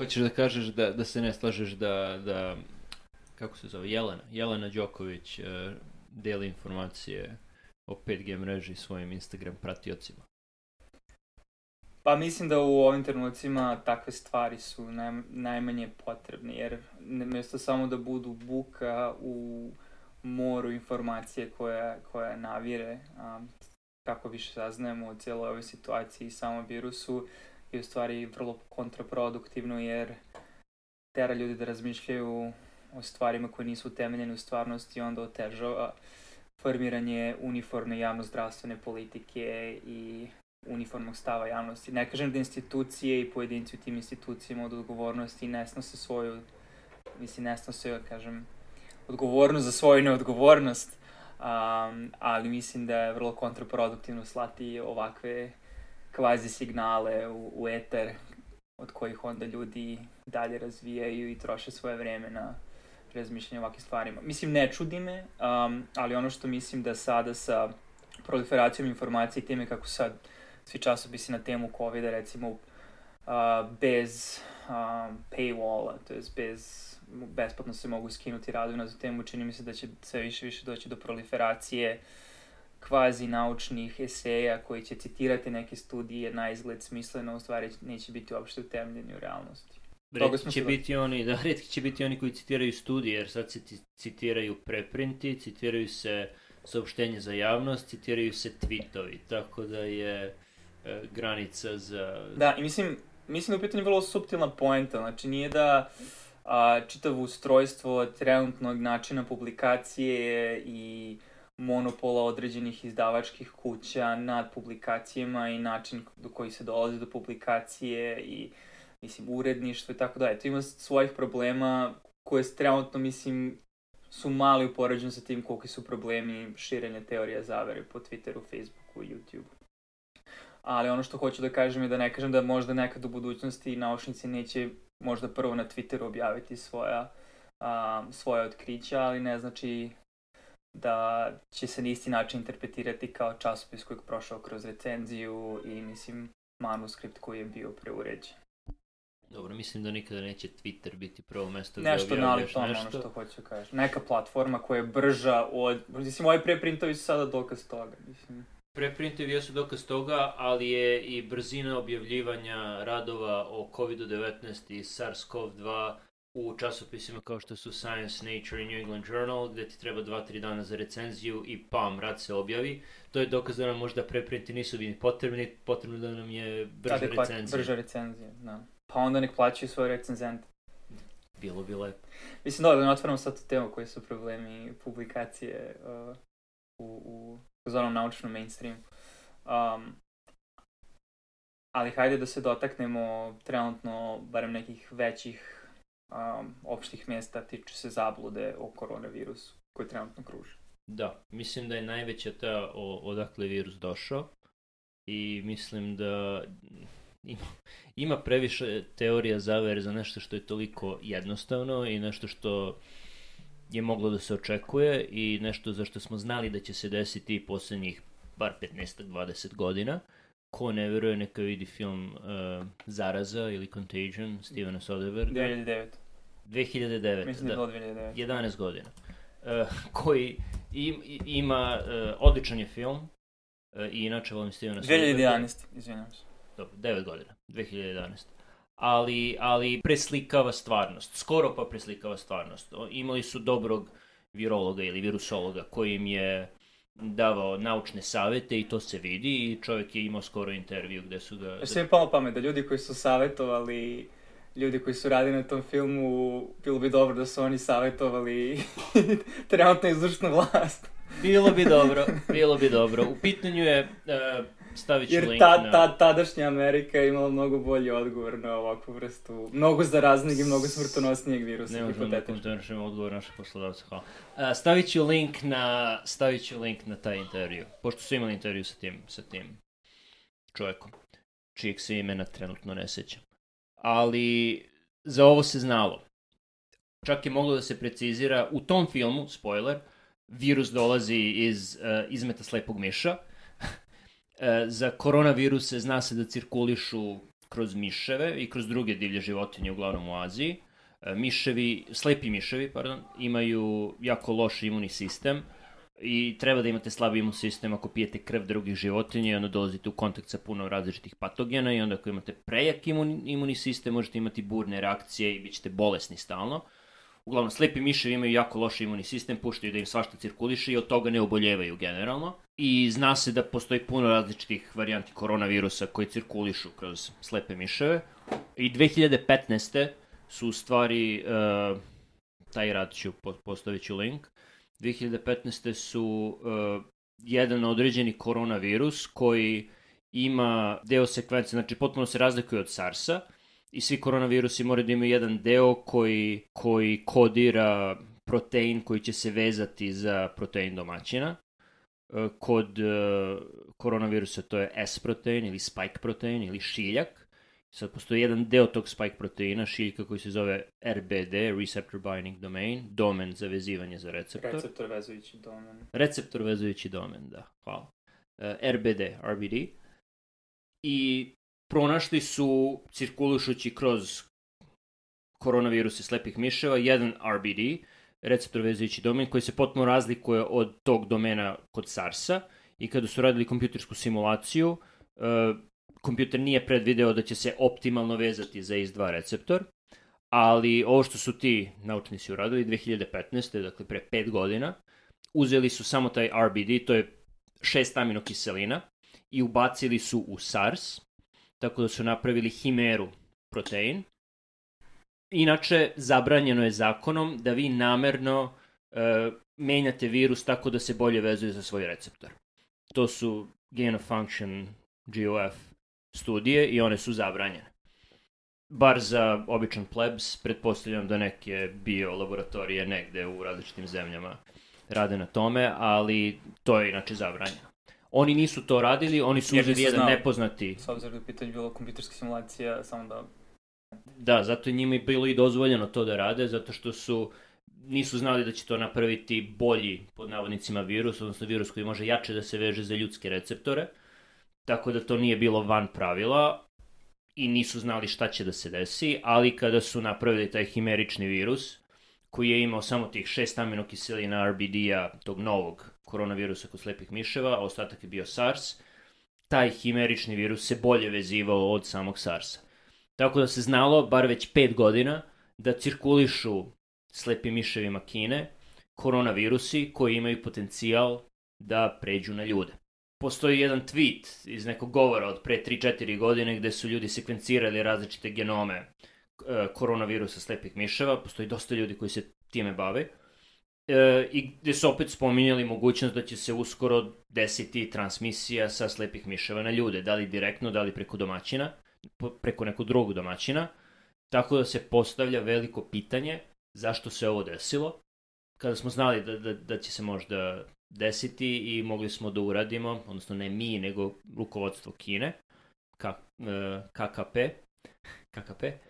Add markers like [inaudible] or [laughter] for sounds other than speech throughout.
Hoćeš da kažeš da, da se ne slažeš da, da kako se zove, Jelena, Jelena Đoković uh, deli informacije o 5G mreži svojim Instagram pratiocima. Pa mislim da u ovim trenucima takve stvari su naj, najmanje potrebne, jer mjesto samo da budu buka u moru informacije koja, koja navire, um, kako više saznajemo o cijeloj ovoj situaciji i samom virusu, je u stvari vrlo kontraproduktivno jer tera ljudi da razmišljaju o stvarima koje nisu utemeljene u stvarnosti i onda otežava formiranje uniformne javnozdravstvene politike i uniformnog stava javnosti. Ne kažem da institucije i pojedinci u tim institucijama od odgovornosti ne snose svoju, mislim, ne snose, kažem, odgovornost za svoju neodgovornost, um, ali mislim da je vrlo kontraproduktivno slati ovakve kvazi signale u, u eter od kojih onda ljudi dalje razvijaju i troše svoje vreme na razmišljanje o ovakvim stvarima. Mislim, ne čudi me, um, ali ono što mislim da sada sa proliferacijom informacije i time kako sad svi časopisi na temu covid recimo, uh, bez um, paywalla, to je bez besplatno se mogu skinuti radovi na temu, čini mi se da će sve više više doći do proliferacije kvazi naučnih eseja koji će citirati neke studije na izgled smisleno, u stvari neće biti uopšte utemljeni u realnosti. Redki će biti oni, da, redki će biti oni koji citiraju studije, jer sad se citiraju preprinti, citiraju se saopštenje za javnost, citiraju se tweetovi, tako da je e, granica za... Da, i mislim, mislim da je u pitanju vrlo subtilna poenta, znači nije da a, čitavo ustrojstvo trenutnog načina publikacije i monopola određenih izdavačkih kuća nad publikacijama i način do koji se dolazi do publikacije i mislim uredništvo i tako dalje. To ima svojih problema koje trenutno mislim su mali u poređenju sa tim koliki su problemi širenja teorija zavere po Twitteru, Facebooku YouTubeu. Ali ono što hoću da kažem je da ne kažem da možda nekad u budućnosti naučnici neće možda prvo na Twitteru objaviti svoja, um, svoje otkrića, ali ne znači da će se na isti način interpretirati kao časopis kojeg prošao kroz recenziju i, mislim, manuskript koji je bio preuređen. Dobro, mislim da nikada neće Twitter biti prvo mesto gde nešto objavljaš nešto. Nešto ono što hoću kažem. Neka platforma koja je brža od... Mislim, ovi preprintovi su sada dokaz toga. Mislim. Preprintovi jesu dokaz toga, ali je i brzina objavljivanja radova o COVID-19 i SARS-CoV-2 u časopisima kao što su Science, Nature i New England Journal, gde ti treba 2-3 dana za recenziju i pam, rad se objavi. To je dokaz da nam možda preprinti nisu bili potrebni, potrebno da nam je brža Adekvat, recenzija. Brža recenzija, da. Pa onda nek plaćaju svoje recenzente. Bilo bi lepo. Mislim da, da ne otvaramo sad tu temu koji su problemi publikacije uh, u, u zvanom naučnom mainstreamu. Um, ali hajde da se dotaknemo trenutno barem nekih većih um, opštih mjesta tiče se zablude o koronavirusu koji trenutno kruži. Da, mislim da je najveća ta o, odakle virus došao i mislim da ima, ima previše teorija zavere za nešto što je toliko jednostavno i nešto što je moglo da se očekuje i nešto za što smo znali da će se desiti poslednjih bar 15-20 godina. Ko ne veruje, neka vidi film uh, Zaraza ili Contagion Stevena Soderberga. 2009. 2009. Mislim da, da 2009. 11 godina. Uh, koji im, ima, uh, odličan je film uh, i inače volim Stevena Soderberga. 2011, izvinjam se. Dobro, 9 godina, 2011 ali, ali preslikava stvarnost. Skoro pa preslikava stvarnost. Imali su dobrog virologa ili virusologa koji im je davao naučne savete i to se vidi i čovjek je imao skoro intervju gde su ga... Sve mi palo pamet da ljudi koji su savetovali ljudi koji su radili na tom filmu, bilo bi dobro da su oni savjetovali [laughs] trenutno izvršnu vlast. bilo bi dobro, bilo bi dobro. U pitanju je, uh, stavit ću Jer link ta, na... ta, tadašnja Amerika je imala mnogo bolji odgovor na ovakvu vrstu, mnogo zaraznijeg i mnogo smrtonosnijeg virusa. Ne možemo da komentarišemo odgovor naših poslodavca, hvala. Uh, stavit ću link na, stavit ću link na taj intervju, pošto su imali intervju sa tim, sa tim čovjekom, čijeg se imena trenutno ne sećam ali za ovo se znalo. Čak je moglo da se precizira u tom filmu, spoiler, virus dolazi iz uh, izmeta slepog miša. Uh, za koronaviruse zna se da cirkulišu kroz miševe i kroz druge divlje životinje, uglavnom u Aziji. E, miševi, slepi miševi, pardon, imaju jako loš imunni sistem i treba da imate slab imun sistem ako pijete krv drugih životinja i onda dolazite u kontakt sa puno različitih patogena i onda ako imate prejak imun, imunni sistem možete imati burne reakcije i bit ćete bolesni stalno. Uglavnom, slepi miševi imaju jako loš imunni sistem, puštaju da im svašta cirkuliše i od toga ne oboljevaju generalno. I zna se da postoji puno različitih varijanti koronavirusa koji cirkulišu kroz slepe miševe. I 2015. su u stvari, uh, taj rad ću, postavit ću link, 2015. su uh, jedan određeni koronavirus koji ima deo sekvence, znači potpuno se razlikuje od SARS-a i svi koronavirusi moraju da imaju jedan deo koji, koji kodira protein koji će se vezati za protein domaćina. Uh, kod uh, koronavirusa to je S protein ili spike protein ili šiljak Sad postoji jedan deo tog spike proteina, šiljka koji se zove RBD, Receptor Binding Domain, domen za vezivanje za receptor. Receptor vezujući domen. Receptor vezujući domen, da, hvala. E, RBD, RBD. I pronašli su, cirkulušući kroz koronaviruse slepih miševa, jedan RBD, receptor vezujući domen, koji se potpuno razlikuje od tog domena kod SARS-a i kada su radili kompjutersku simulaciju, uh, kompjuter nije predvideo da će se optimalno vezati za IS-2 receptor, ali ovo što su ti naučnici uradili 2015. dakle pre 5 godina, uzeli su samo taj RBD, to je šest aminokiselina, i ubacili su u SARS, tako da su napravili himeru protein. Inače, zabranjeno je zakonom da vi namerno e, menjate virus tako da se bolje vezuje za svoj receptor. To su gain of function, GOF studije i one su zabranjene. Bar za običan plebs, pretpostavljam da neke bio laboratorije negde u različitim zemljama rade na tome, ali to je inače zabranjeno. Oni nisu to radili, oni su uzeli jedan znao, nepoznati... S obzirom da je pitanje bilo kompjuterska simulacija, samo da... Da, zato je njima je bilo i dozvoljeno to da rade, zato što su nisu znali da će to napraviti bolji, pod navodnicima, virus, odnosno virus koji može jače da se veže za ljudske receptore. Tako da to nije bilo van pravila i nisu znali šta će da se desi, ali kada su napravili taj himerični virus, koji je imao samo tih šest aminokiselina RBD-a, tog novog koronavirusa kod slepih miševa, a ostatak je bio SARS, taj himerični virus se bolje vezivao od samog SARS-a. Tako da se znalo, bar već pet godina, da cirkulišu slepim miševima Kine koronavirusi koji imaju potencijal da pređu na ljude postoji jedan tweet iz nekog govora od pre 3-4 godine gde su ljudi sekvencirali različite genome koronavirusa slepih miševa, postoji dosta ljudi koji se time bave, e, i gde su opet spominjali mogućnost da će se uskoro desiti transmisija sa slepih miševa na ljude, da li direktno, da li preko domaćina, preko nekog drugog domaćina, tako da se postavlja veliko pitanje zašto se ovo desilo, kada smo znali da, da, da će se možda desiti i mogli smo da uradimo, odnosno ne mi, nego rukovodstvo Kine, K, e, KKP, KKP, e,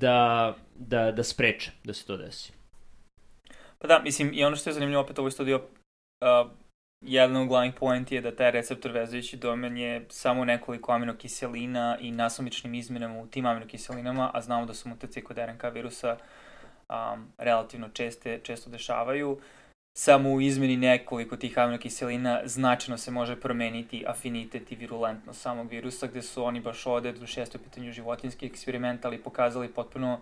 da, da, da spreče da se to desi. Pa da, mislim, i ono što je zanimljivo opet ovo studio, uh, jedan od glavnih je da taj receptor vezujući domen je samo nekoliko aminokiselina i nasumičnim izmenama u tim aminokiselinama, a znamo da su mutacije kod RNK virusa um, relativno česte, često dešavaju. Uh, samo u izmeni nekoliko tih aminokiselina značajno se može promeniti afinitet i virulentnost samog virusa, gde su oni baš ovde, u pitanju životinski eksperiment, ali pokazali potpuno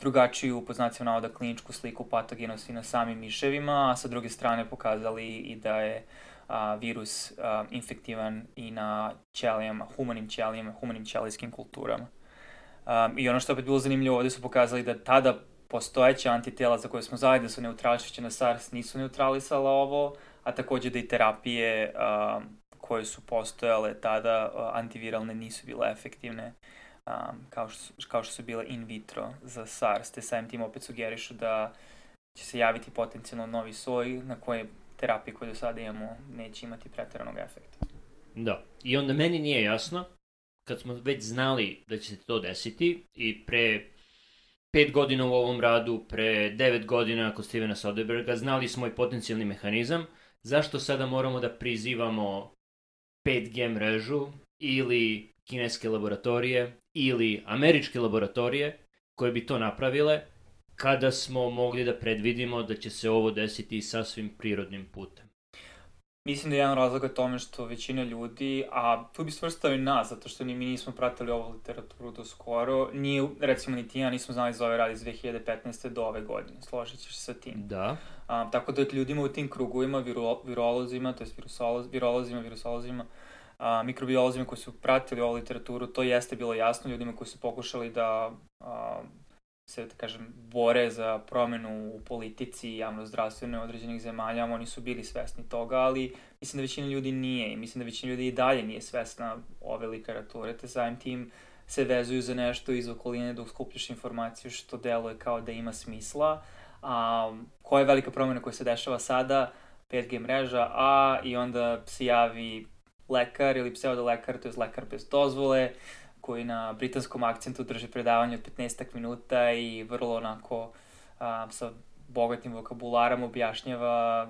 drugačiju, po znacima navoda, kliničku sliku patogenosti na samim miševima, a sa druge strane pokazali i da je a, virus a, infektivan i na ćelijama, humanim ćelijama, humanim ćelijskim kulturama. Um, I ono što je opet bilo zanimljivo, ovde su pokazali da tada postojeća antitela za koje smo da su neutrališće na SARS nisu neutralisala ovo, a takođe da i terapije a, koje su postojale tada a, antiviralne nisu bile efektivne a, kao, što, kao što su bile in vitro za SARS, te samim tim opet sugerišu da će se javiti potencijalno novi soj na koje terapije koje do sada imamo neće imati pretjeranog efekta. Da, i onda meni nije jasno, kad smo već znali da će se to desiti i pre pet godina u ovom radu, pre devet godina kod Stevena Soderberga, znali smo i potencijalni mehanizam, zašto sada moramo da prizivamo 5G mrežu ili kineske laboratorije ili američke laboratorije koje bi to napravile kada smo mogli da predvidimo da će se ovo desiti sasvim prirodnim putem. Mislim da je jedan razlog tome što većina ljudi, a tu bi svrstao i nas, zato što ni mi nismo pratili ovu literaturu do skoro, nije, recimo ni ti ja nismo znali za ove radi iz 2015. do ove godine, složit ćeš se sa tim. Da. A, tako da ljudima u tim krugovima, viro, virolozima, to je virolozima, virusolozima, a, mikrobiolozima koji su pratili ovu literaturu, to jeste bilo jasno ljudima koji su pokušali da a, se, da kažem, bore za promenu u politici i javnozdravstvene određenih zemalja, oni su bili svesni toga, ali mislim da većina ljudi nije i mislim da većina ljudi i dalje nije svesna ove literature, te samim tim se vezuju za nešto iz okoline dok skupljaš informaciju što deluje kao da ima smisla. A, koja je velika promena koja se dešava sada? 5G mreža, a i onda se javi lekar ili pseudo lekar, to je lekar bez dozvole, koji na britanskom akcentu drži predavanje od 15 minuta i vrlo onako a, sa bogatim vokabularom objašnjava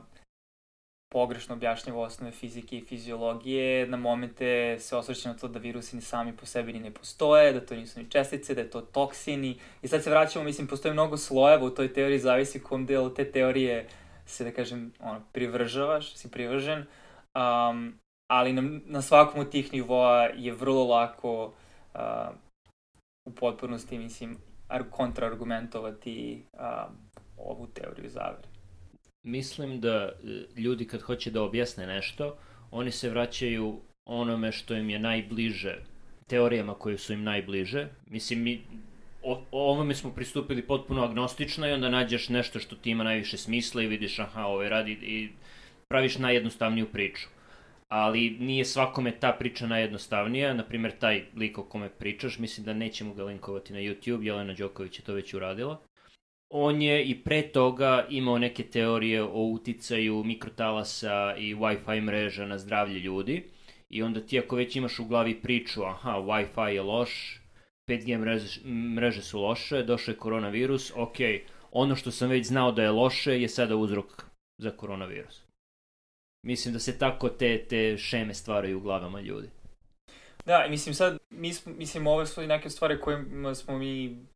pogrešno objašnjava osnove fizike i fiziologije, na momente se osvrće na to da virusi ni sami po sebi ni ne postoje, da to nisu ni čestice, da je to toksini. I sad se vraćamo, mislim, postoje mnogo slojeva u toj teoriji, zavisi kom delu te teorije se, da kažem, ono, privržavaš, si privržen. Um, ali na, na svakom od tih nivoa je vrlo lako uh, u potpunosti, mislim, kontraargumentovati uh, ovu teoriju zavere. Mislim da e, ljudi kad hoće da objasne nešto, oni se vraćaju onome što im je najbliže, teorijama koje su im najbliže. Mislim, mi o, ovome smo pristupili potpuno agnostično i onda nađeš nešto što ti ima najviše smisla i vidiš aha, ovo radi i praviš najjednostavniju priču ali nije svakome ta priča najjednostavnija, na primjer taj lik o kome pričaš, mislim da nećemo ga linkovati na YouTube, Jelena Đoković je to već uradila. On je i pre toga imao neke teorije o uticaju mikrotalasa i Wi-Fi mreža na zdravlje ljudi. I onda ti ako već imaš u glavi priču, aha, Wi-Fi je loš, 5G mreže, mreže su loše, došao je koronavirus, ok, ono što sam već znao da je loše je sada uzrok za koronavirus. Mislim da se tako te, te šeme stvaraju u glavama ljudi. Da, mislim sad, mi mislim, ove su i neke stvari koje smo mi,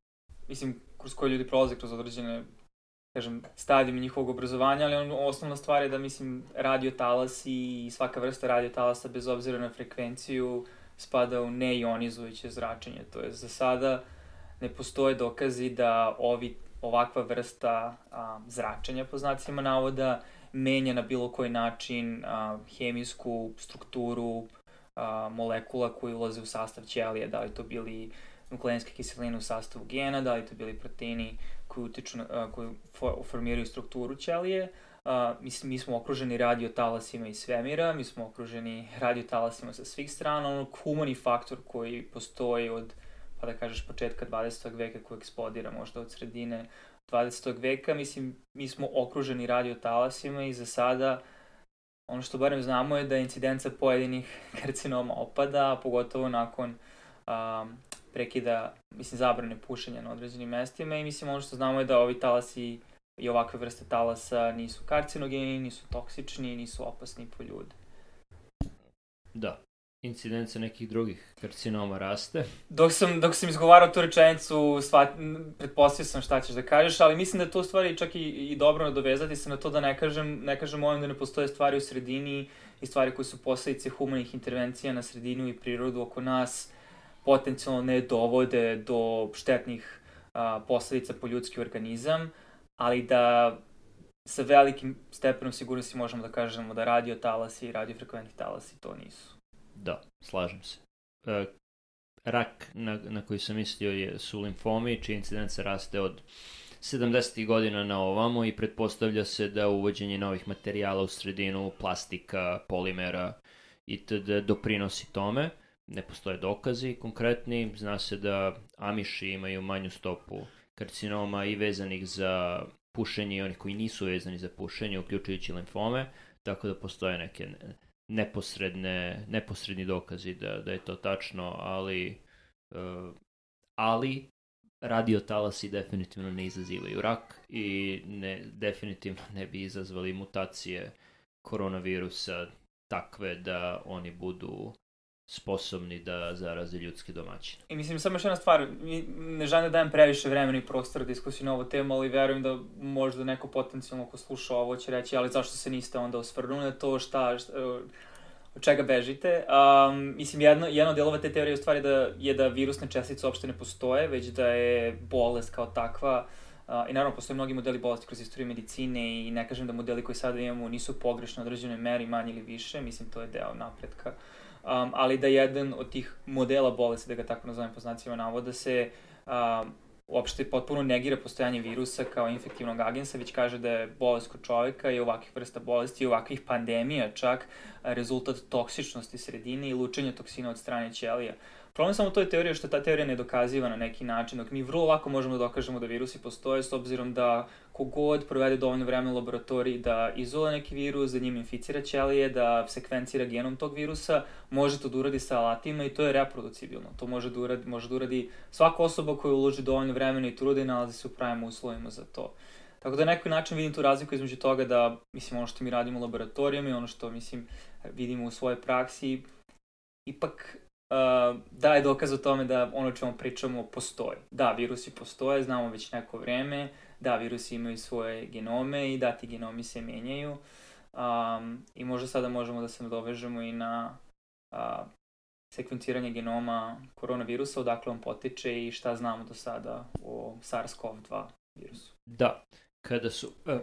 mislim, kroz koje ljudi prolaze kroz određene, kažem, stadijum njihovog obrazovanja, ali on, osnovna stvar je da, mislim, radio talas i svaka vrsta radio talasa, bez obzira na frekvenciju, spada u neionizujuće zračenje. To je za sada ne postoje dokazi da ovi, ovakva vrsta a, zračenja, po znacima navoda, menja na bilo koji način a, hemijsku strukturu a, molekula koji ulaze u sastav ćelije, da li to bili nukleinske kiseline u sastavu gena, da li to bili proteini koji, utiču, a, koji formiraju strukturu ćelije. A, mislim, mi smo okruženi radiotalasima iz svemira, mi smo okruženi radiotalasima sa svih strana, ono humani faktor koji postoji od pa da kažeš početka 20. veka koji eksplodira možda od sredine 20. veka, mislim, mi smo okruženi radiotalasima i za sada ono što barem znamo je da incidenca pojedinih [laughs] karcinoma opada, pogotovo nakon um, prekida, mislim, zabrane pušenja na određenim mestima i mislim ono što znamo je da ovi talasi i ovakve vrste talasa nisu karcinogeni, nisu toksični, nisu opasni po ljude. Da incidenca nekih drugih karcinoma raste. Dok sam, dok sam izgovarao tu rečenicu, svat, pretpostavio sam šta ćeš da kažeš, ali mislim da je to stvari čak i, i dobro nadovezati se na to da ne kažem, ne kažem ovim da ne postoje stvari u sredini i stvari koje su posledice humanih intervencija na sredinu i prirodu oko nas potencijalno ne dovode do štetnih a, posledica po ljudski organizam, ali da sa velikim stepenom sigurnosti možemo da kažemo da radio talasi i radiofrekventni talasi to nisu. Da, slažem se. E, rak na, na koji sam mislio je, su limfomi, čija incidenca raste od 70. godina na ovamo i pretpostavlja se da uvođenje novih materijala u sredinu, plastika, polimera itd. doprinosi tome. Ne postoje dokazi konkretni. Zna se da amiši imaju manju stopu karcinoma i vezanih za pušenje i onih koji nisu vezani za pušenje, uključujući limfome, tako da postoje neke neposredne, neposredni dokazi da, da je to tačno, ali, uh, ali radiotalasi definitivno ne izazivaju rak i ne, definitivno ne bi izazvali mutacije koronavirusa takve da oni budu sposobni da zaraze ljudski domaćine. I mislim, samo još jedna stvar, ne želim da dajem previše vremena i prostora diskusiju na ovu temu, ali verujem da možda neko potencijalno ko sluša ovo će reći, ali zašto se niste onda osvrnuli na to, šta, šta od čega bežite. Um, mislim, jedno, jedno od delova te teorije u stvari da, je da virusne čestice uopšte ne postoje, već da je bolest kao takva Uh, I naravno, postoje mnogi modeli bolesti kroz istoriju medicine i ne kažem da modeli koji sada imamo nisu pogrešni u određenoj meri, manje ili više, mislim, to je deo napretka. Um, ali da jedan od tih modela bolesti, da ga tako nazovem po znacima navoda, se um, uopšte potpuno negira postojanje virusa kao infektivnog agensa, već kaže da je bolest kod čoveka i ovakvih vrsta bolesti i ovakvih pandemija čak rezultat toksičnosti sredine i lučenja toksina od strane ćelija. Problem samo u toj teoriji što ta teorija ne dokaziva na neki način, dok mi vrlo lako možemo da dokažemo da virusi postoje s obzirom da kogod provede dovoljno vremena u laboratoriji da izole neki virus, da njim inficira ćelije, da sekvencira genom tog virusa, može to da uradi sa alatima i to je reproducibilno. To može da uradi, može da uradi svaka osoba koja uloži dovoljno vremena i truda i nalazi se u pravim uslovima za to. Tako da na neki način vidim tu razliku između toga da, mislim, ono što mi radimo u laboratorijama i ono što, mislim, vidimo u svojoj praksi, ipak uh, daje dokaz o tome da ono čemu pričamo postoji. Da, virusi postoje, znamo već neko vreme, da, virusi imaju svoje genome i da, ti genomi se menjaju. Um, I možda sada možemo da se nadovežemo i na uh, sekvenciranje genoma koronavirusa, odakle on potiče i šta znamo do sada o SARS-CoV-2 virusu. Da, kada su... Uh,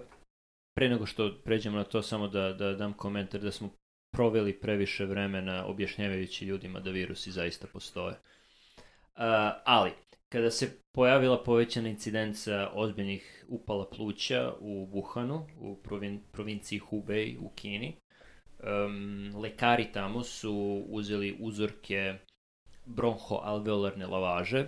pre nego što pređemo na to, samo da, da dam komentar da smo proveli previše vremena objašnjavajući ljudima da virusi zaista postoje. Uh, ali, kada se pojavila povećana incidenca ozbiljnih upala pluća u Wuhanu, u provin provinciji Hubei u Kini, um, lekari tamo su uzeli uzorke bronhoalveolarne lavaže,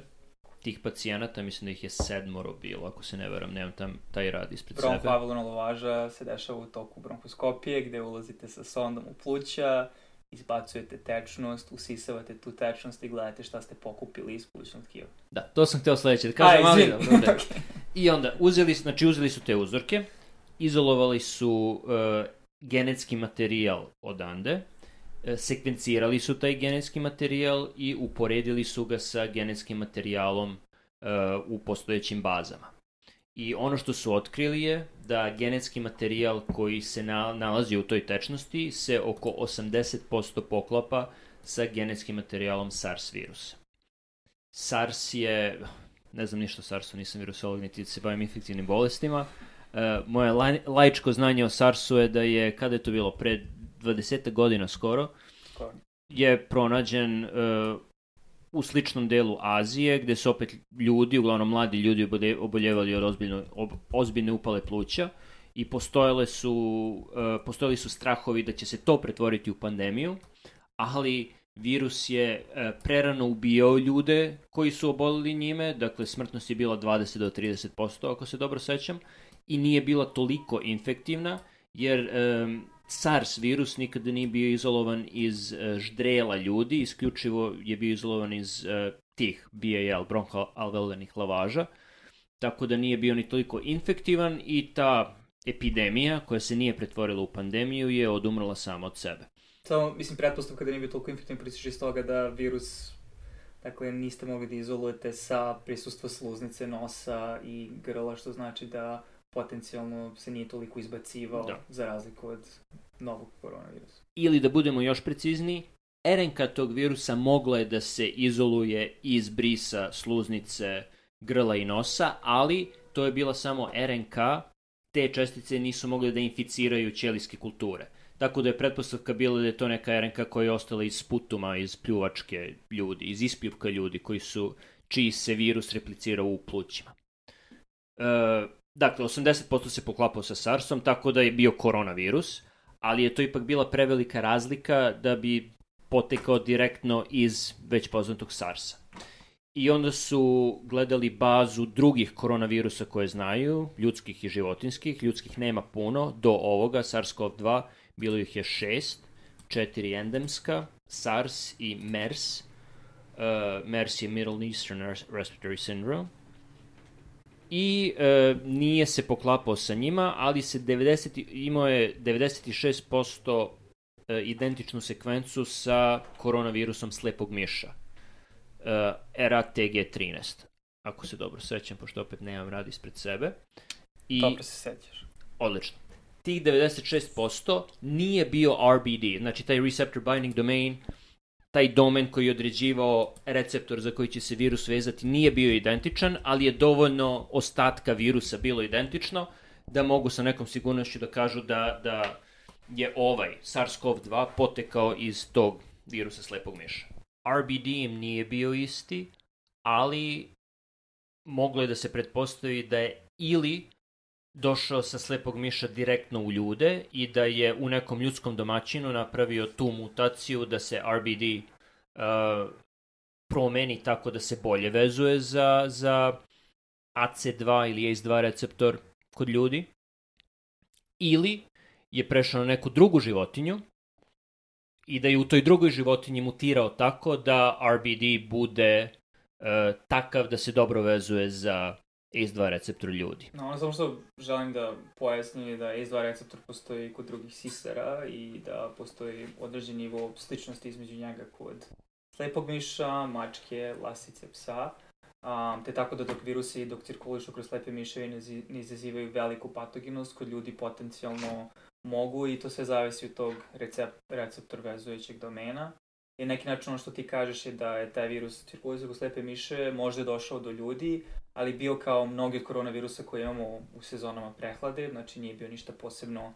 tih pacijenata, mislim da ih je sedmoro bilo, ako se ne veram, nemam tam taj rad ispred sebe. Bronhoalveolarna lavaža se dešava u toku bronhoskopije, gde ulazite sa sondom u pluća, izbacujete tečnost, usisavate tu tečnost i gledate šta ste pokupili iz plućnog tkiva. Da, to sam hteo sledeće da kažem, A, ali dobro. Da. [laughs] okay. I onda, uzeli, znači uzeli su te uzorke, izolovali su uh, genetski materijal odande, E, sekvencirali su taj genetski materijal i uporedili su ga sa genetskim materijalom u postojećim bazama. I ono što su otkrili je da genetski materijal koji se na, nalazi u toj tečnosti se oko 80% poklapa sa genetskim materijalom SARS virusa. SARS je, ne znam ništa o SARS-u, nisam virusolog, niti se bavim infektivnim bolestima. Uh, moje laj, laičko znanje o SARS-u je da je, kada je to bilo, pre 20 godina skoro, je pronađen uh, u sličnom delu Azije, gde su opet ljudi, uglavnom mladi ljudi oboljevali od ozbiljno, ob, ozbiljne upale pluća i postojale su, uh, postojali su strahovi da će se to pretvoriti u pandemiju, ali virus je uh, prerano ubijao ljude koji su obolili njime, dakle smrtnost je bila 20 do 30%, ako se dobro sećam, i nije bila toliko infektivna, jer um, SARS virus nikada nije bio izolovan iz uh, ždrela ljudi, isključivo je bio izolovan iz uh, tih BAL, bronhoalveolarnih lavaža, tako da nije bio ni toliko infektivan i ta epidemija, koja se nije pretvorila u pandemiju, je odumrla sama od sebe. Samo, mislim, pretpostavka da nije bio toliko infektivan prisiš iz toga da virus Dakle, niste mogli da izolujete sa prisustva sluznice, nosa i grla, što znači da potencijalno se nije toliko izbacivao da. za razliku od novog koronavirusa. Ili da budemo još precizniji, RNK tog virusa mogla je da se izoluje iz brisa sluznice, grla i nosa, ali to je bila samo RNK, te čestice nisu mogle da inficiraju ćelijske kulture. Tako da je pretpostavka bila da je to neka RNK koja je ostala iz sputuma, iz pljuvačke ljudi, iz ispljuvka ljudi koji su, čiji se virus replicira u plućima. E, Dakle, 80% se poklapao sa SARS-om, tako da je bio koronavirus, ali je to ipak bila prevelika razlika da bi potekao direktno iz već poznatog SARS-a. I onda su gledali bazu drugih koronavirusa koje znaju, ljudskih i životinskih. Ljudskih nema puno, do ovoga, SARS-CoV-2, bilo ih je šest, četiri endemska, SARS i MERS. Uh, MERS je Middle Eastern Respiratory Syndrome i e, nije se poklapao sa njima, ali se 90, imao je 96% e, identičnu sekvencu sa koronavirusom slepog miša. E, RATG13, ako se dobro sećam, pošto opet nemam rad ispred sebe. I, dobro se sećaš. Odlično. Tih 96% nije bio RBD, znači taj receptor binding domain, taj domen koji je određivao receptor za koji će se virus vezati nije bio identičan, ali je dovoljno ostatka virusa bilo identično da mogu sa nekom sigurnošću da kažu da, da je ovaj SARS-CoV-2 potekao iz tog virusa slepog miša. RBD im nije bio isti, ali moglo je da se pretpostavi da je ili došao sa slepog miša direktno u ljude i da je u nekom ljudskom domaćinu napravio tu mutaciju da se RBD uh, promeni tako da se bolje vezuje za, za AC2 ili ACE2 receptor kod ljudi. Ili je prešao na neku drugu životinju i da je u toj drugoj životinji mutirao tako da RBD bude uh, takav da se dobro vezuje za ACE2 receptor ljudi. No, ono samo što želim da pojasnim da ACE2 receptor postoji kod drugih sisara i da postoji određen nivo sličnosti između njega kod slepog miša, mačke, lasice, psa. Um, te tako da dok virusi dok cirkulišu kroz slepe miševi ne, izazivaju veliku patogenost, kod ljudi potencijalno mogu i to sve zavisi od tog recept, receptor vezujućeg domena. I neki način ono što ti kažeš je da je taj virus cirkulisao kroz slepe miše možda je došao do ljudi, ali bio kao mnogi koronavirusa koje imamo u sezonama prehlade, znači nije bio ništa posebno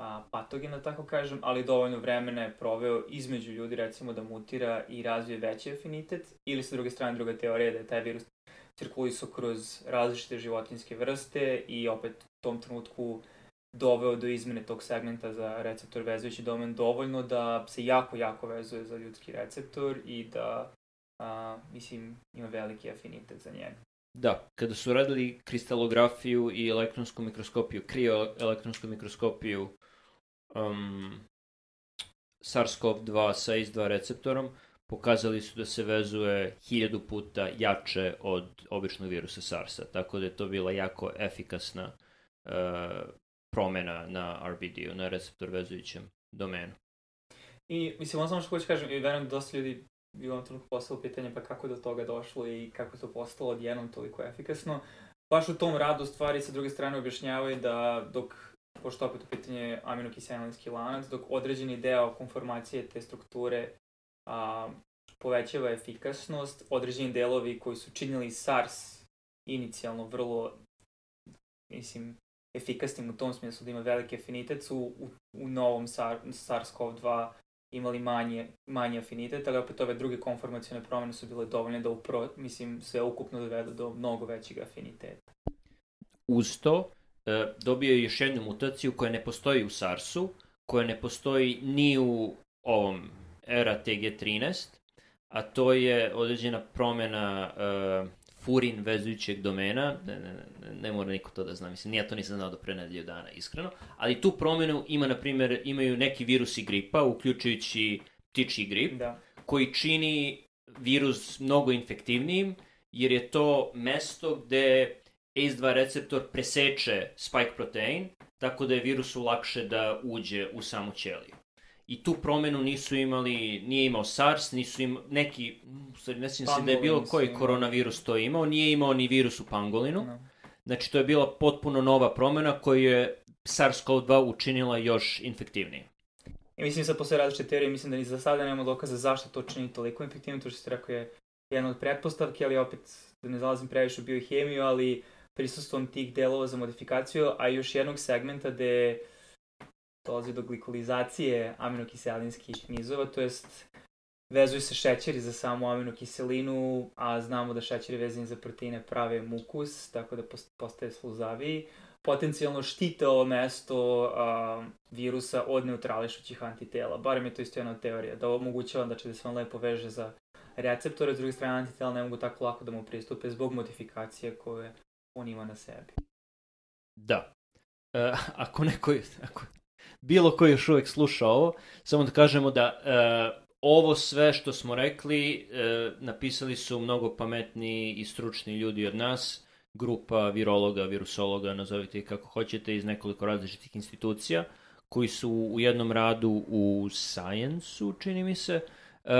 a, patogena, da tako kažem, ali dovoljno vremena je proveo između ljudi, recimo, da mutira i razvije veći afinitet, ili sa druge strane druga teorija da je taj virus cirkulisao kroz različite životinske vrste i opet u tom trenutku doveo do izmene tog segmenta za receptor vezujući domen dovoljno da se jako, jako vezuje za ljudski receptor i da, a, mislim, ima veliki afinitet za njega. Da, kada su radili kristalografiju i elektronsku mikroskopiju, krio elektronsku mikroskopiju um, SARS-CoV-2 sa ACE2 receptorom, pokazali su da se vezuje hiljadu puta jače od običnog virusa SARS-a, tako da je to bila jako efikasna uh, promena na RBD-u, na receptor vezujućem domenu. I, mislim, ono samo što hoću kažem, i verujem da dosta ljudi u ovom trenutku postalo pitanje pa kako je do toga došlo i kako je to postalo odjednom toliko efikasno. Baš u tom radu stvari sa druge strane objašnjavaju da dok pošto opet u pitanje aminokiselinski lanac, dok određeni deo konformacije te strukture a, povećava efikasnost, određeni delovi koji su činili SARS inicijalno vrlo, mislim, efikasnim u tom smislu da ima veliki afinitet su u, u novom SARS-CoV-2 imali manje, manje afinitet, ali opet ove druge konformacijone promene su bile dovoljne da upro, mislim, sve ukupno dovedu do mnogo većeg afiniteta. Uz to, e, dobio je još jednu mutaciju koja ne postoji u SARS-u, koja ne postoji ni u ovom RATG13, a to je određena promena e, furin vezujućeg domena, ne, ne, ne, ne mora niko to da zna, mislim, nije to nisam znao do pre nedelju dana, iskreno, ali tu promenu ima, na primjer, imaju neki virusi gripa, uključujući ptičji grip, da. koji čini virus mnogo infektivnijim, jer je to mesto gde ACE2 receptor preseče spike protein, tako da je virusu lakše da uđe u samu ćeliju i tu promenu nisu imali, nije imao SARS, nisu imali, neki, stvari, ne sjećam se da je bilo koji koronavirus to imao, nije imao ni virus u pangolinu. No. Znači, to je bila potpuno nova promena koju je SARS-CoV-2 učinila još infektivnijim. I mislim sad posle različite teorije, mislim da ni za sada nema dokaza zašto to čini toliko infektivno, to što ste rekao je jedna od pretpostavki, ali opet da ne zalazim previše u biohemiju, ali prisustvom tih delova za modifikaciju, a još jednog segmenta gde dolazi do glikolizacije aminokiselinskih nizova, to jest vezuju se šećeri za samu aminokiselinu, a znamo da šećeri vezani za proteine prave mukus, tako da postaje sluzaviji. Potencijalno štite ovo mesto a, virusa od neutrališućih antitela. Barem je to isto jedna teorija, da omogućava znači, da se on lepo veže za receptore, s druge strane antitela ne mogu tako lako da mu pristupe zbog modifikacije koje on ima na sebi. Da. E, ako neko, ako bilo ko još uvek sluša ovo, samo da kažemo da e, ovo sve što smo rekli e, napisali su mnogo pametni i stručni ljudi od nas, grupa virologa, virusologa, nazovite ih kako hoćete, iz nekoliko različitih institucija, koji su u jednom radu u Science-u, čini mi se, uh,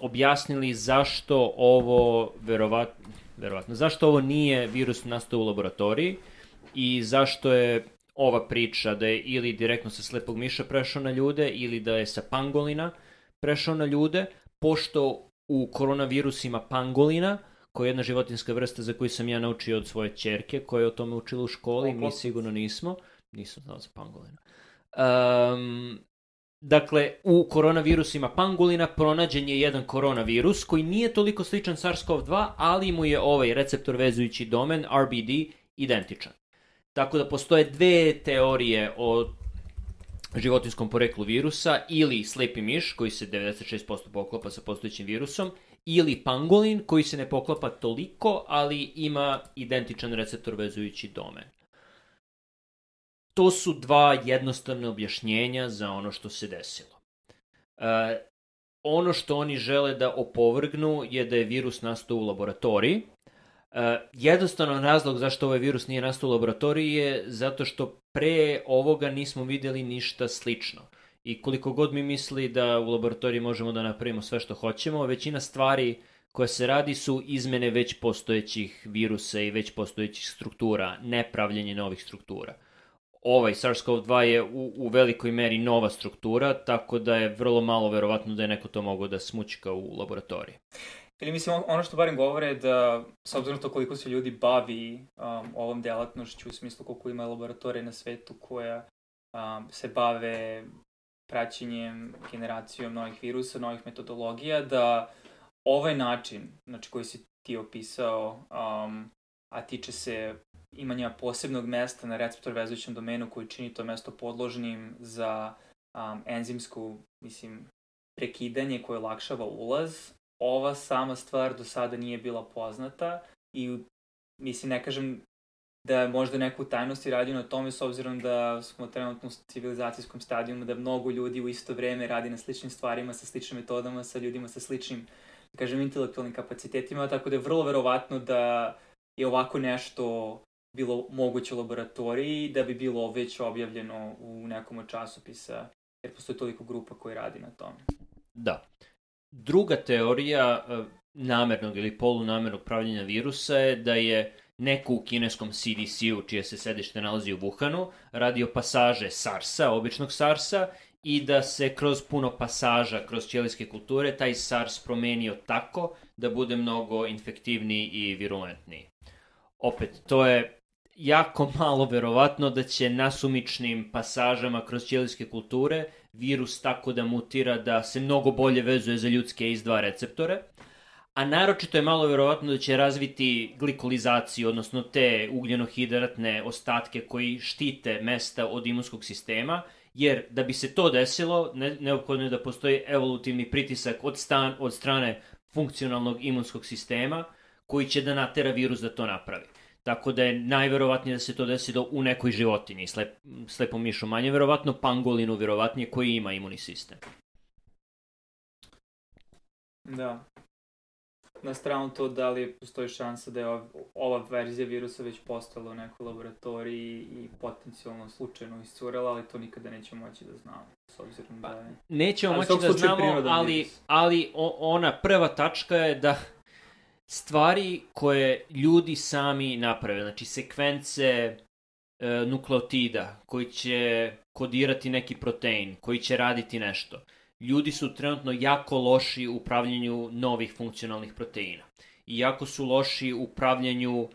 objasnili zašto ovo, verovatno, verovatno, zašto ovo nije virus nastao u laboratoriji i zašto je ova priča da je ili direktno sa slepog miša prešao na ljude ili da je sa pangolina prešao na ljude, pošto u koronavirusima pangolina, koja je jedna životinska vrsta za koju sam ja naučio od svoje čerke, koja je o tome učila u školi, Opa. mi sigurno nismo, nisam znao za pangolina. Um, dakle, u koronavirusima pangolina pronađen je jedan koronavirus koji nije toliko sličan SARS-CoV-2, ali mu je ovaj receptor vezujući domen, RBD, identičan. Tako da postoje dve teorije o životinskom poreklu virusa ili slepi miš koji se 96% poklapa sa postojećim virusom ili pangolin koji se ne poklapa toliko, ali ima identičan receptor vezujući domen. To su dva jednostavne objašnjenja za ono što se desilo. E, ono što oni žele da opovrgnu je da je virus nastao u laboratoriji, jednostavan razlog zašto ovaj virus nije nastao u laboratoriji je zato što pre ovoga nismo videli ništa slično. I koliko god mi misli da u laboratoriji možemo da napravimo sve što hoćemo, većina stvari koje se radi su izmene već postojećih virusa i već postojećih struktura, ne pravljenje novih struktura. Ovaj SARS-CoV-2 je u, u velikoj meri nova struktura, tako da je vrlo malo verovatno da je neko to mogao da smućka u laboratoriji. Ili mislim, ono što barem govore je da, s obzirom to koliko se ljudi bavi um, ovom delatnošću, u smislu koliko ima laboratorije na svetu koja um, se bave praćenjem, generacijom novih virusa, novih metodologija, da ovaj način, znači koji si ti opisao, um, a tiče se imanja posebnog mesta na receptor vezujućem domenu koji čini to mesto podložnim za um, enzimsku, mislim, prekidanje koje olakšava ulaz, ova sama stvar do sada nije bila poznata i mislim ne kažem da je možda neku tajnost i radio na tome s obzirom da smo trenutno u civilizacijskom stadijumu, da mnogo ljudi u isto vreme radi na sličnim stvarima, sa sličnim metodama, sa ljudima sa sličnim, da kažem, intelektualnim kapacitetima, tako da je vrlo verovatno da je ovako nešto bilo moguće u laboratoriji da bi bilo već objavljeno u nekom od časopisa, jer postoje toliko grupa koji radi na tome. Da. Druga teorija e, namernog ili polunamernog pravljenja virusa je da je neko u kineskom CDC-u, čije se sedište nalazi u Wuhanu, radio pasaže SARS-a, običnog SARS-a, i da se kroz puno pasaža, kroz ćelijske kulture, taj SARS promenio tako da bude mnogo infektivniji i virulentniji. Opet, to je jako malo verovatno da će nasumičnim pasažama kroz ćelijske kulture virus tako da mutira da se mnogo bolje vezuje za ljudske iz dva receptore, a naročito je malo verovatno da će razviti glikolizaciju, odnosno te ugljenohidratne ostatke koji štite mesta od imunskog sistema, jer da bi se to desilo, ne, neophodno je da postoji evolutivni pritisak od, stan, od strane funkcionalnog imunskog sistema, koji će da natera virus da to napravi. Tako da je najverovatnije da se to desi do, u nekoj životinji, slep, slepom mišu manje verovatno, pangolinu verovatnije koji ima imuni sistem. Da. Na stranu to da li postoji šansa da je ova, ova verzija virusa već postala u nekoj laboratoriji i potencijalno slučajno iscurela, ali to nikada nećemo moći da znamo. S obzirom da je... Nećemo moći da znamo, ali, ali ona prva tačka je da stvari koje ljudi sami naprave, znači sekvence e, nukleotida koji će kodirati neki protein, koji će raditi nešto. Ljudi su trenutno jako loši u pravljenju novih funkcionalnih proteina. I jako su loši u pravljenju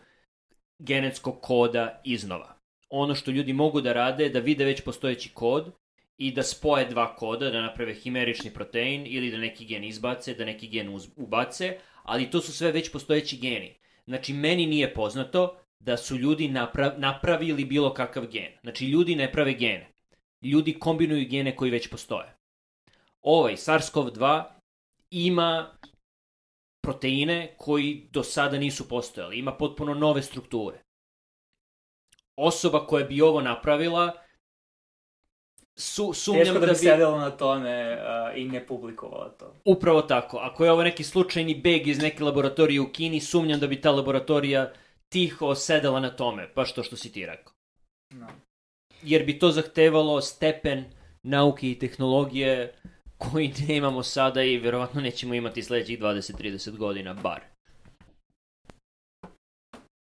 genetskog koda iznova. Ono što ljudi mogu da rade je da vide već postojeći kod i da spoje dva koda, da naprave himerični protein ili da neki gen izbace, da neki gen ubace, ali to su sve već postojeći geni. Znači, meni nije poznato da su ljudi napra napravili bilo kakav gen. Znači, ljudi ne prave gene. Ljudi kombinuju gene koji već postoje. Ovaj SARS-CoV-2 ima proteine koji do sada nisu postojali. Ima potpuno nove strukture. Osoba koja bi ovo napravila su, sumnjam Teško da, da bi... sedela na tome uh, i ne publikovala to. Upravo tako. Ako je ovo neki slučajni beg iz neke laboratorije u Kini, sumnjam da bi ta laboratorija tiho sedela na tome, baš to što si ti rekao. No. Jer bi to zahtevalo stepen nauke i tehnologije koji ne imamo sada i verovatno nećemo imati sledećih 20-30 godina, bar.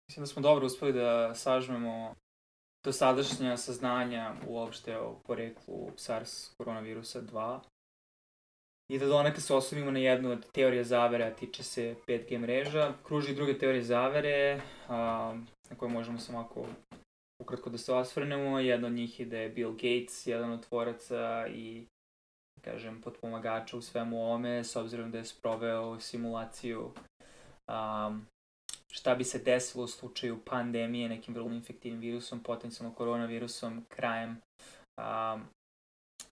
Mislim da smo dobro uspeli da sažmemo dosadašnja saznanja uopšte o poreklu SARS koronavirusa 2 i da donekle se osobimo na jednu od teorija zavere, a tiče se 5G mreža. Kruži druge teorije zavere, a, na koje možemo samo ako ukratko da se osvrnemo. Jedna od njih je da je Bill Gates jedan od tvoraca i kažem, potpomagača u svemu ovome, s obzirom da je sproveo simulaciju um, šta bi se desilo u slučaju pandemije nekim vrlo infektivnim virusom, potencijalno koronavirusom, krajem um,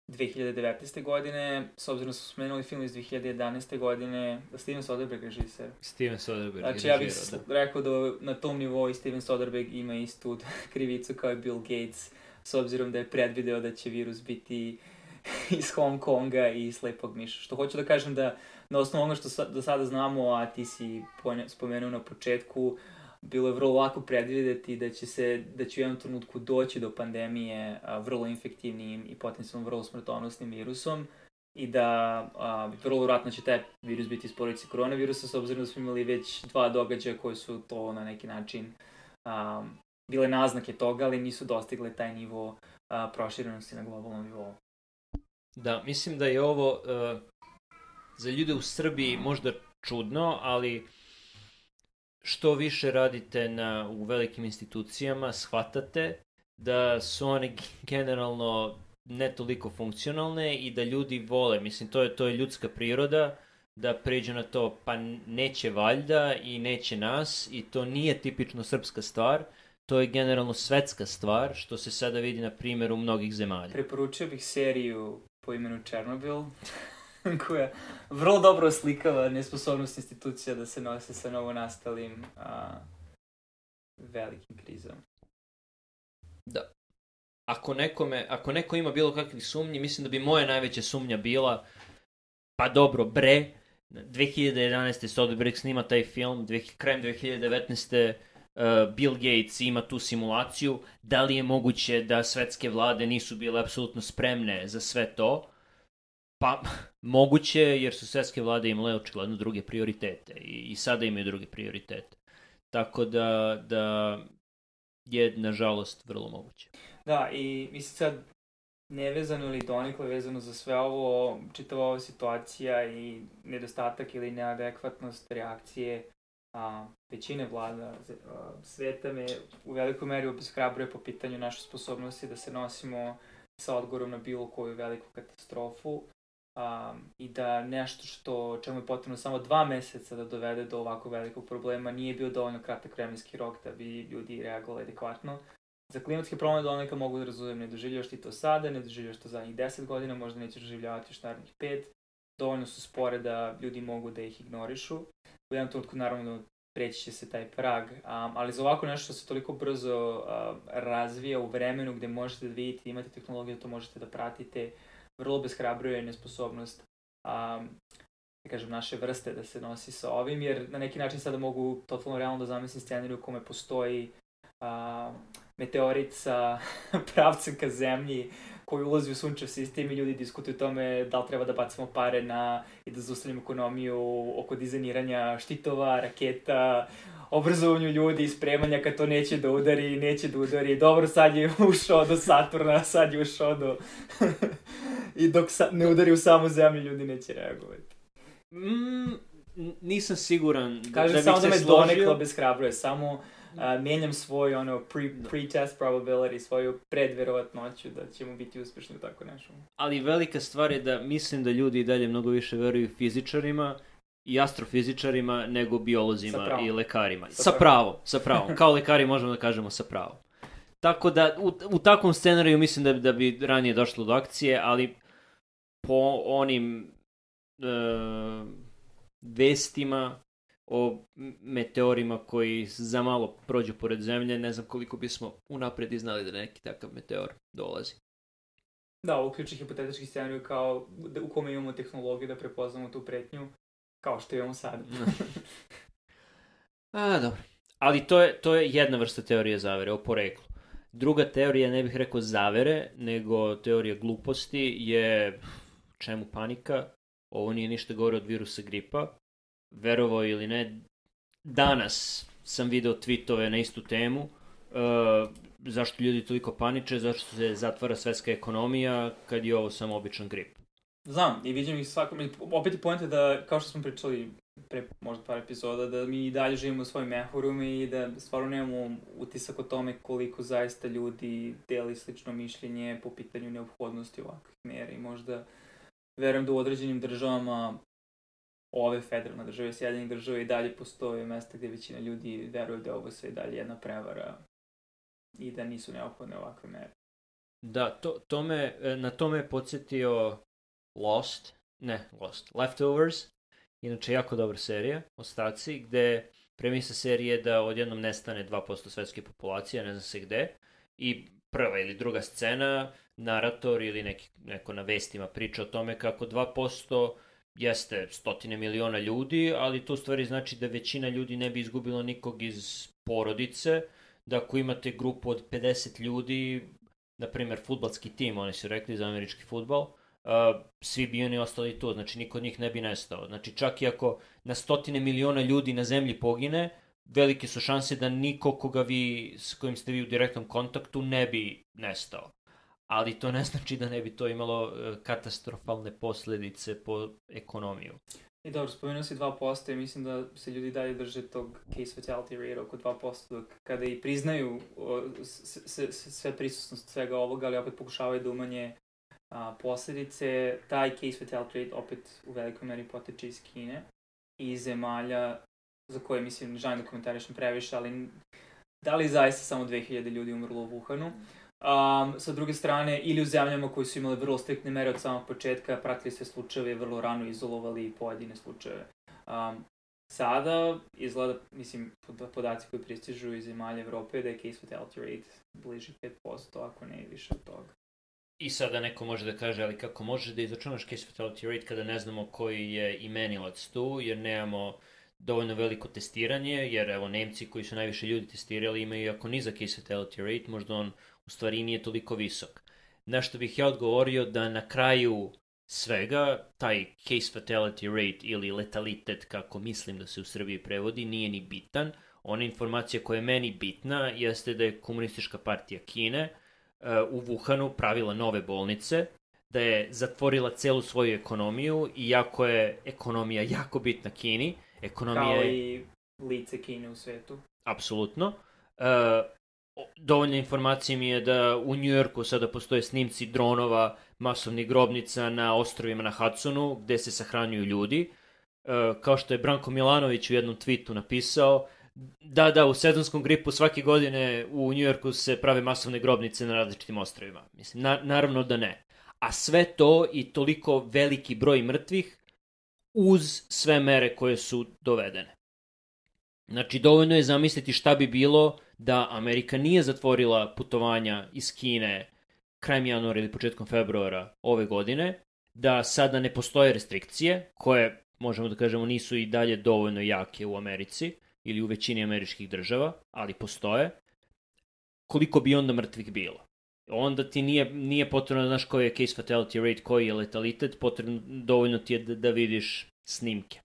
2019. godine, s obzirom da smo spomenuli film iz 2011. godine, da Steven Soderbergh režiser. Steven Soderbergh Znači, ja bih da. rekao da na tom nivou i Steven Soderbergh ima istu [laughs] krivicu kao i Bill Gates, s obzirom da je predvideo da će virus biti [laughs] iz Hong Konga i Slepog miša. Što hoću da kažem da na osnovu onoga što sa, do sada znamo, a ti si spomenuo na početku, bilo je vrlo lako predvideti da će se, da će u jednom trenutku doći do pandemije a, vrlo infektivnim i potencijalno vrlo smrtonosnim virusom i da a, vrlo vratno će taj virus biti iz porodice koronavirusa s obzirom da smo imali već dva događaja koji su to na neki način a, bile naznake toga, ali nisu dostigle taj nivo a, proširenosti na globalnom nivou. Da, mislim da je ovo uh, za ljude u Srbiji možda čudno, ali što više radite na, u velikim institucijama, shvatate da su one generalno ne toliko funkcionalne i da ljudi vole, mislim, to je, to je ljudska priroda, da pređe na to, pa neće valjda i neće nas i to nije tipično srpska stvar, to je generalno svetska stvar, što se sada vidi na primjeru mnogih zemalja. Preporučio bih seriju po imenu Černobil, [laughs] koja vrlo dobro oslikava nesposobnost institucija da se nose sa novonastalim a, velikim krizom. Da. Ako, nekome, ako neko ima bilo kakvih sumnji, mislim da bi moja najveća sumnja bila, pa dobro, bre, 2011. Soderbergh snima taj film, dve, krajem 2019. Uh, Bill Gates ima tu simulaciju, da li je moguće da svetske vlade nisu bile apsolutno spremne za sve to? Pa, moguće, jer su svetske vlade imale očigledno druge prioritete i, i sada imaju druge prioritete. Tako da, da je, nažalost, vrlo moguće. Da, i mislim sad, nevezano ili donikle vezano za sve ovo, čitava ova situacija i nedostatak ili neadekvatnost reakcije a, većine vlada a, sveta me u velikoj meri obeshrabruje po pitanju naše sposobnosti da se nosimo sa odgovorom na bilo koju veliku katastrofu um, i da nešto što, čemu je potrebno samo dva meseca da dovede do ovako velikog problema nije bio dovoljno kratak vremenski rok da bi ljudi reagovali adekvatno. Za klimatske promene doneka mogu da razumem, ne doživljaš ti to sada, ne doživljaš to zadnjih 10 godina, možda nećeš doživljavati još narednih 5. Dovoljno su spore da ljudi mogu da ih ignorišu. U jednom trenutku naravno preći će se taj prag, um, ali za ovako nešto što se toliko brzo uh, razvija u vremenu gde možete da vidite, imate tehnologiju, to možete da pratite, vrlo beshrabruje nesposobnost um, da kažem, naše vrste da se nosi sa ovim, jer na neki način sada mogu totalno realno da zamislim scenariju u kome postoji a, meteorit sa [laughs] pravcem ka zemlji koji ulazi u sunčev sistem i ljudi diskutuju o tome da li treba da bacimo pare na i da zaustavljamo ekonomiju oko dizajniranja štitova, raketa, obrazovanju ljudi i spremanja kad to neće da udari, neće da udari. Dobro, sad je [laughs] ušao do Saturna, sad je ušao do... I dok sa, ne udari u samu zemlju, ljudi neće reagovati. Mm, nisam siguran da, Kažem da samo da me donekla bez hrabruje, samo a, menjam svoj ono pre, da. pre-test probability, svoju predverovatnoću da ćemo biti uspešni u tako nešto. Ali velika stvar je da mislim da ljudi i dalje mnogo više veruju fizičarima i astrofizičarima nego biolozima i lekarima. Sa, sa pravom, sa pravom. Kao lekari možemo da kažemo sa pravom. Tako da, u, u takvom scenariju mislim da, da bi ranije došlo do akcije, ali po onim e, vestima o meteorima koji za malo prođu pored zemlje, ne znam koliko bismo unapred i znali da neki takav meteor dolazi. Da, uključi hipotetički scenariju kao da, u kome imamo tehnologiju da prepoznamo tu pretnju, kao što imamo sad. [laughs] A, dobro. Ali to je, to je jedna vrsta teorije zavere o poreklu. Druga teorija, ne bih rekao zavere, nego teorija gluposti je čemu panika, ovo nije ništa gore od virusa gripa, verovao ili ne, danas sam video tweetove na istu temu, uh, zašto ljudi toliko paniče, zašto se zatvara svetska ekonomija kad je ovo samo običan grip. Znam, i vidim ih svako, opet je da, kao što smo pričali pre možda par epizoda, da mi i dalje živimo u svojim mehurima i da stvarno nemamo utisak o tome koliko zaista ljudi deli slično mišljenje po pitanju neophodnosti ovakvih mera i možda verujem da u određenim državama ove federalne države, Sjedinjenih država i dalje postoje mesta gde većina ljudi veruje da ovo sve dalje jedna prevara i da nisu neophodne ovakve mere. Da, to, to me, e, na to me je podsjetio Lost, ne Lost, Leftovers, inače jako dobra serija, Ostaci, gde premisa serije da odjednom nestane 2% svetske populacije, ne znam se gde, i prva ili druga scena, narator ili neki, neko na vestima priča o tome kako 2% jeste stotine miliona ljudi, ali to u stvari znači da većina ljudi ne bi izgubilo nikog iz porodice, da ako imate grupu od 50 ljudi, na primjer futbalski tim, oni su rekli za američki futbal, uh, svi bi oni ostali tu, znači niko od njih ne bi nestao. Znači čak i ako na stotine miliona ljudi na zemlji pogine, velike su šanse da niko koga vi, s kojim ste vi u direktnom kontaktu ne bi nestao. Ali to ne znači da ne bi to imalo uh, katastrofalne posledice po ekonomiju. I dobro, spomenuo si 2% i mislim da se ljudi dalje drže tog case fatality rate oko 2%, dok kada i priznaju sve prisutnost svega ovoga, ali opet pokušavaju da umanje a, posledice, taj case fatality rate opet u velikoj meri poteče iz Kine i zemalja za koje, mislim, ne želim da komentarišem previše, ali da li zaista samo 2000 ljudi umrlo u Wuhanu? Um, sa druge strane, ili u zemljama koji su imali vrlo striktne mere od samog početka, pratili sve slučajeve, vrlo rano izolovali pojedine slučajeve. Um, sada izgleda, mislim, podaci koji pristižu iz zemalja Evrope da je case fatality rate bliži 5%, ako ne i više od toga. I sada neko može da kaže, ali kako možeš da izračunaš case fatality rate kada ne znamo koji je imenilac tu, jer nemamo dovoljno veliko testiranje, jer evo Nemci koji su najviše ljudi testirali imaju jako nizak case fatality rate, možda on u stvari nije toliko visok. Na što bih ja odgovorio da na kraju svega taj case fatality rate ili letalitet, kako mislim da se u Srbiji prevodi, nije ni bitan. Ona informacija koja je meni bitna jeste da je komunistička partija Kine uh, u Wuhanu pravila nove bolnice, da je zatvorila celu svoju ekonomiju, iako je ekonomija jako bitna Kini. Ekonomija Kao i lice Kine u svetu. Apsolutno. Uh, dovoljne informacije mi je da u Njujorku sada postoje snimci dronova masovnih grobnica na ostrovima na Hudsonu gde se sahranjuju ljudi. E, kao što je Branko Milanović u jednom tweetu napisao, da, da, u sezonskom gripu svake godine u Njujorku se prave masovne grobnice na različitim ostrovima. Mislim, na, naravno da ne. A sve to i toliko veliki broj mrtvih uz sve mere koje su dovedene. Znači, dovoljno je zamisliti šta bi bilo da Amerika nije zatvorila putovanja iz Kine krajem januara ili početkom februara ove godine, da sada ne postoje restrikcije, koje, možemo da kažemo, nisu i dalje dovoljno jake u Americi ili u većini američkih država, ali postoje, koliko bi onda mrtvih bilo? Onda ti nije, nije potrebno da znaš koji je case fatality rate, koji je letalitet, potrebno dovoljno ti je da, da vidiš snimke.